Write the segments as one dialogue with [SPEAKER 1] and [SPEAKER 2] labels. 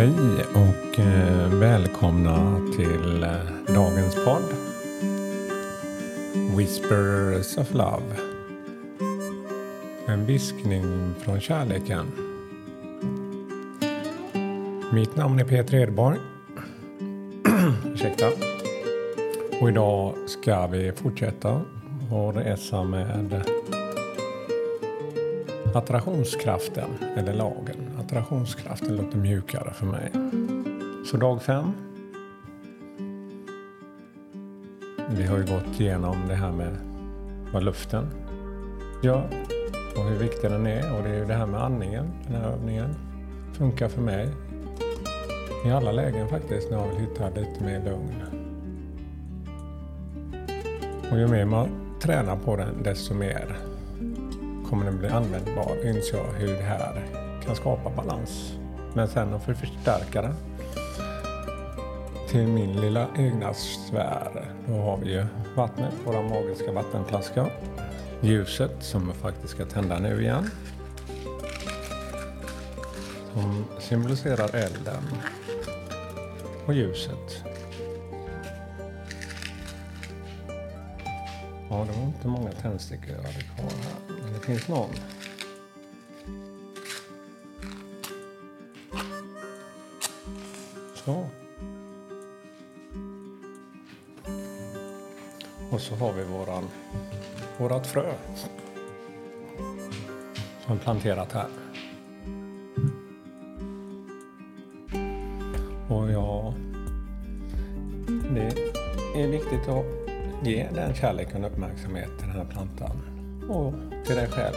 [SPEAKER 1] Hej och eh, välkomna till eh, dagens podd Whispers of Love. En viskning från kärleken. Mitt namn är Peter Edborg. Ursäkta. Och idag ska vi fortsätta vår resa med attraktionskraften, eller lagen. Attraktionskraften låter mjukare för mig. Så dag fem. Vi har ju gått igenom det här med vad luften gör och hur viktig den är. Och det är ju det här med andningen, den här övningen. Funkar för mig i alla lägen faktiskt när jag vill hitta lite mer lugn. Och ju mer man tränar på den desto mer kommer den bli användbar, inser jag hur det här kan skapa balans. Men sen att förstärka den till min lilla egna sfär, då har vi ju vattnet, våra magiska vattenflaska. Ljuset som jag faktiskt ska tända nu igen. Som symboliserar elden. Och ljuset. Ja, det var inte många tändstickor jag hade kvar här, finns någon. Så. Och så har vi våran, vårat frö. Som planterat här. Och ja, det är viktigt att ge den kärleken och uppmärksamhet till den här plantan. Och till dig själv.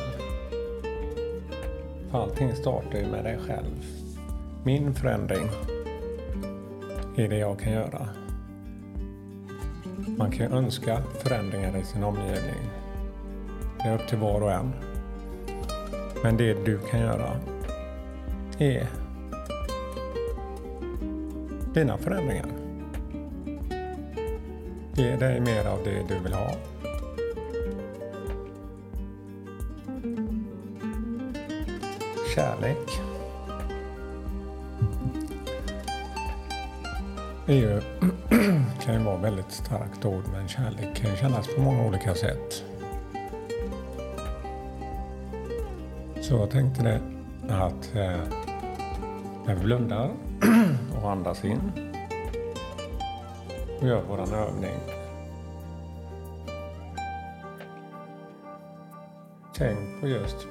[SPEAKER 1] För allting startar ju med dig själv. Min förändring är det jag kan göra. Man kan önska förändringar i sin omgivning. Det är upp till var och en. Men det du kan göra är dina förändringar. Ge dig mer av det du vill ha. Kärlek. är ju, kan ju vara väldigt starkt ord, men kärlek kan kännas på många olika sätt. Så jag tänkte det att eh, när vi blundar och andas in och gör vår övning. Tänk på just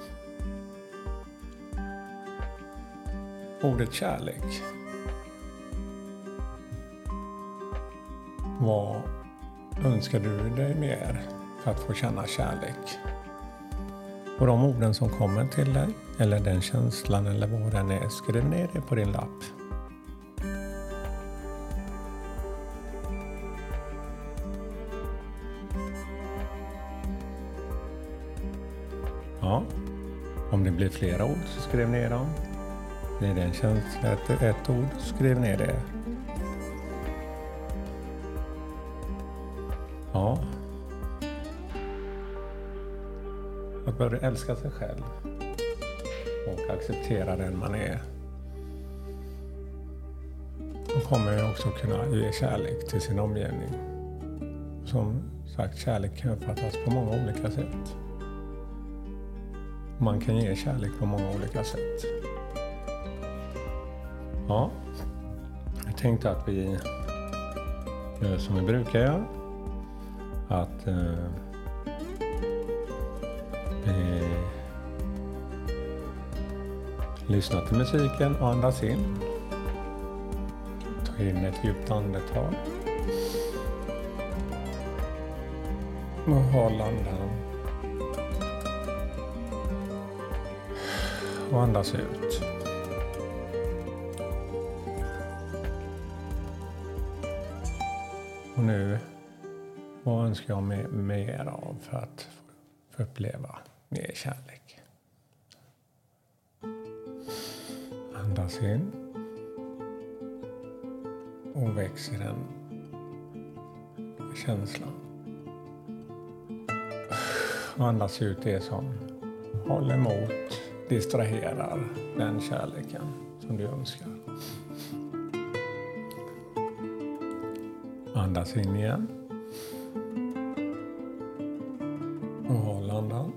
[SPEAKER 1] ordet kärlek. Vad önskar du dig mer för att få känna kärlek? Och de orden som kommer till dig, eller den känslan eller vad den är, skriv ner det på din lapp. Ja, om det blir flera ord så skriv ner dem. Blir det en känsla, efter ett ord, skriv ner det. Ja. Att börja älska sig själv och acceptera den man är. Då kommer man också kunna ge kärlek till sin omgivning. Som sagt, kärlek kan uppfattas på många olika sätt. Man kan ge kärlek på många olika sätt. Ja, jag tänkte att vi gör som vi brukar göra att eh, vi lyssnar till musiken och andas in. Ta in ett djupt andetag. Och håll andan. Och andas ut. Och nu vad önskar jag mig mer av för att få uppleva mer kärlek? Andas in. Och växer den känslan. Och andas ut det som håller emot, distraherar den kärleken som du önskar. Andas in igen. Och håll andan.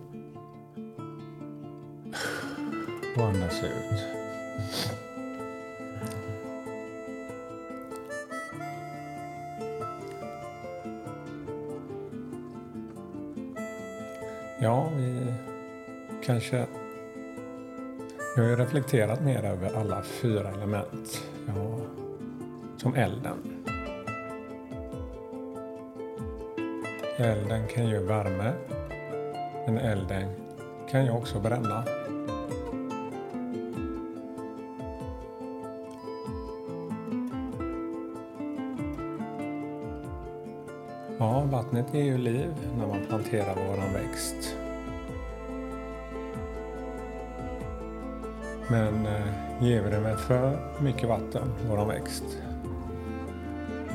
[SPEAKER 1] Och andas ut. Ja, vi kanske jag har ju reflekterat mer över alla fyra element. Ja, som elden. Elden kan ge värme. Men elden kan ju också bränna. Ja, vattnet är ju liv när man planterar våran växt. Men eh, ger vi den för mycket vatten, våran växt,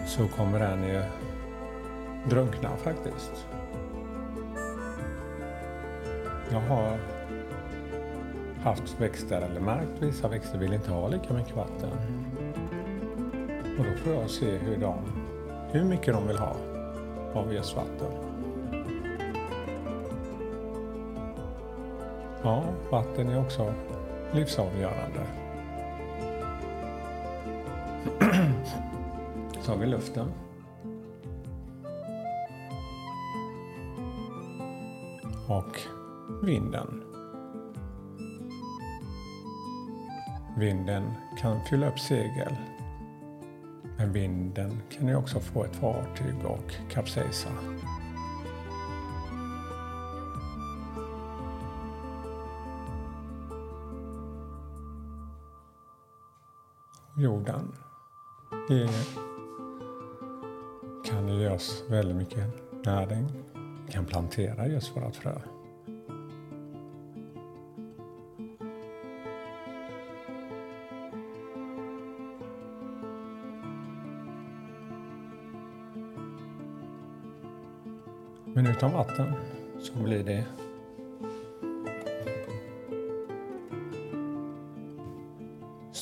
[SPEAKER 1] så kommer den ju drunkna faktiskt. Jag har haft växter, eller märkt vissa växter vill inte ha lika mycket vatten. Och då får jag se hur, de, hur mycket de vill ha av just vatten. Ja, vatten är också livsavgörande. Så har vi luften. Och vinden. Vinden kan fylla upp segel. Men vinden kan ju också få ett fartyg och kapsejsa. Jorden kan ge oss väldigt mycket näring. Vi kan plantera just vårt frö. Men utan vatten så blir det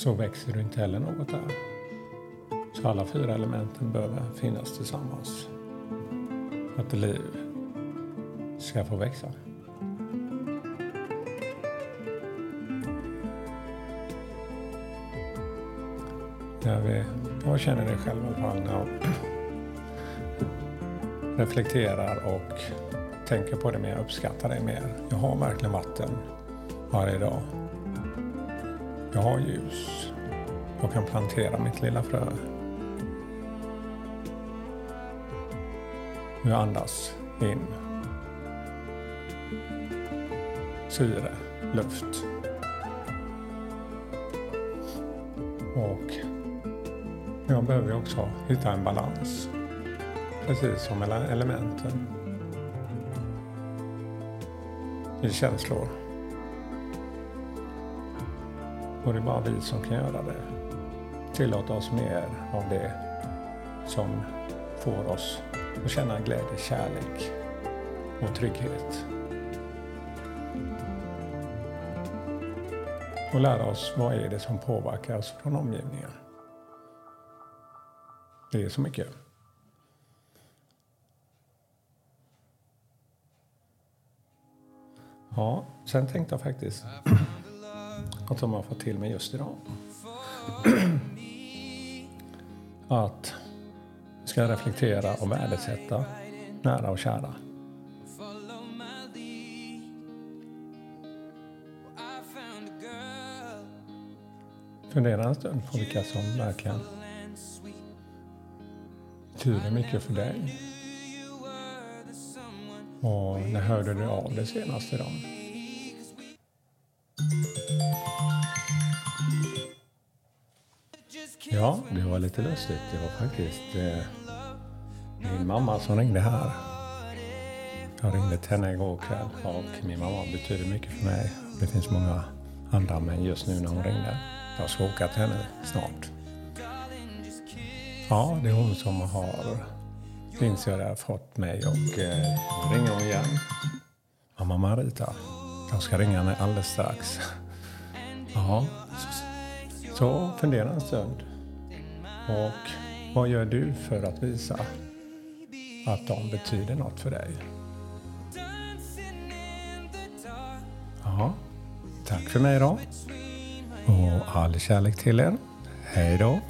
[SPEAKER 1] så växer du inte heller något där. Så alla fyra elementen behöver finnas tillsammans för att liv ska få växa. När vi, jag känner det själv i alla fall när jag reflekterar och tänker på det mer, uppskattar det mer. Jag har verkligen vatten varje dag. Jag har ljus. Jag kan plantera mitt lilla frö. Jag andas in syre, luft. Och jag behöver också hitta en balans. Precis som mellan elementen. I känslor. Och det är bara vi som kan göra det. Tillåta oss mer av det som får oss att känna glädje, kärlek och trygghet. Och lära oss vad är det som påverkar oss från omgivningen. Det är så mycket. Ja, sen tänkte jag faktiskt att de har fått till mig just idag. att ska reflektera och värdesätta nära och kära. Fundera en stund på vilka som verkligen betyder mycket för dig. Och när hörde du av dig senast till dem? Ja, det var lite lustigt. Det var faktiskt eh, min mamma som ringde här. Jag ringde till henne igår kväll och min mamma betyder mycket för mig. Det finns många andra, men just nu när hon ringde. Jag ska åka till henne snart. Ja, det är hon som har inser jag fått mig och eh, ringer hon igen. Mamma Marita, jag ska ringa henne alldeles strax. Ja, så, så fundera en stund. Och Vad gör du för att visa att de betyder något för dig? Ja, tack för mig då. Och all kärlek till er. Hej då.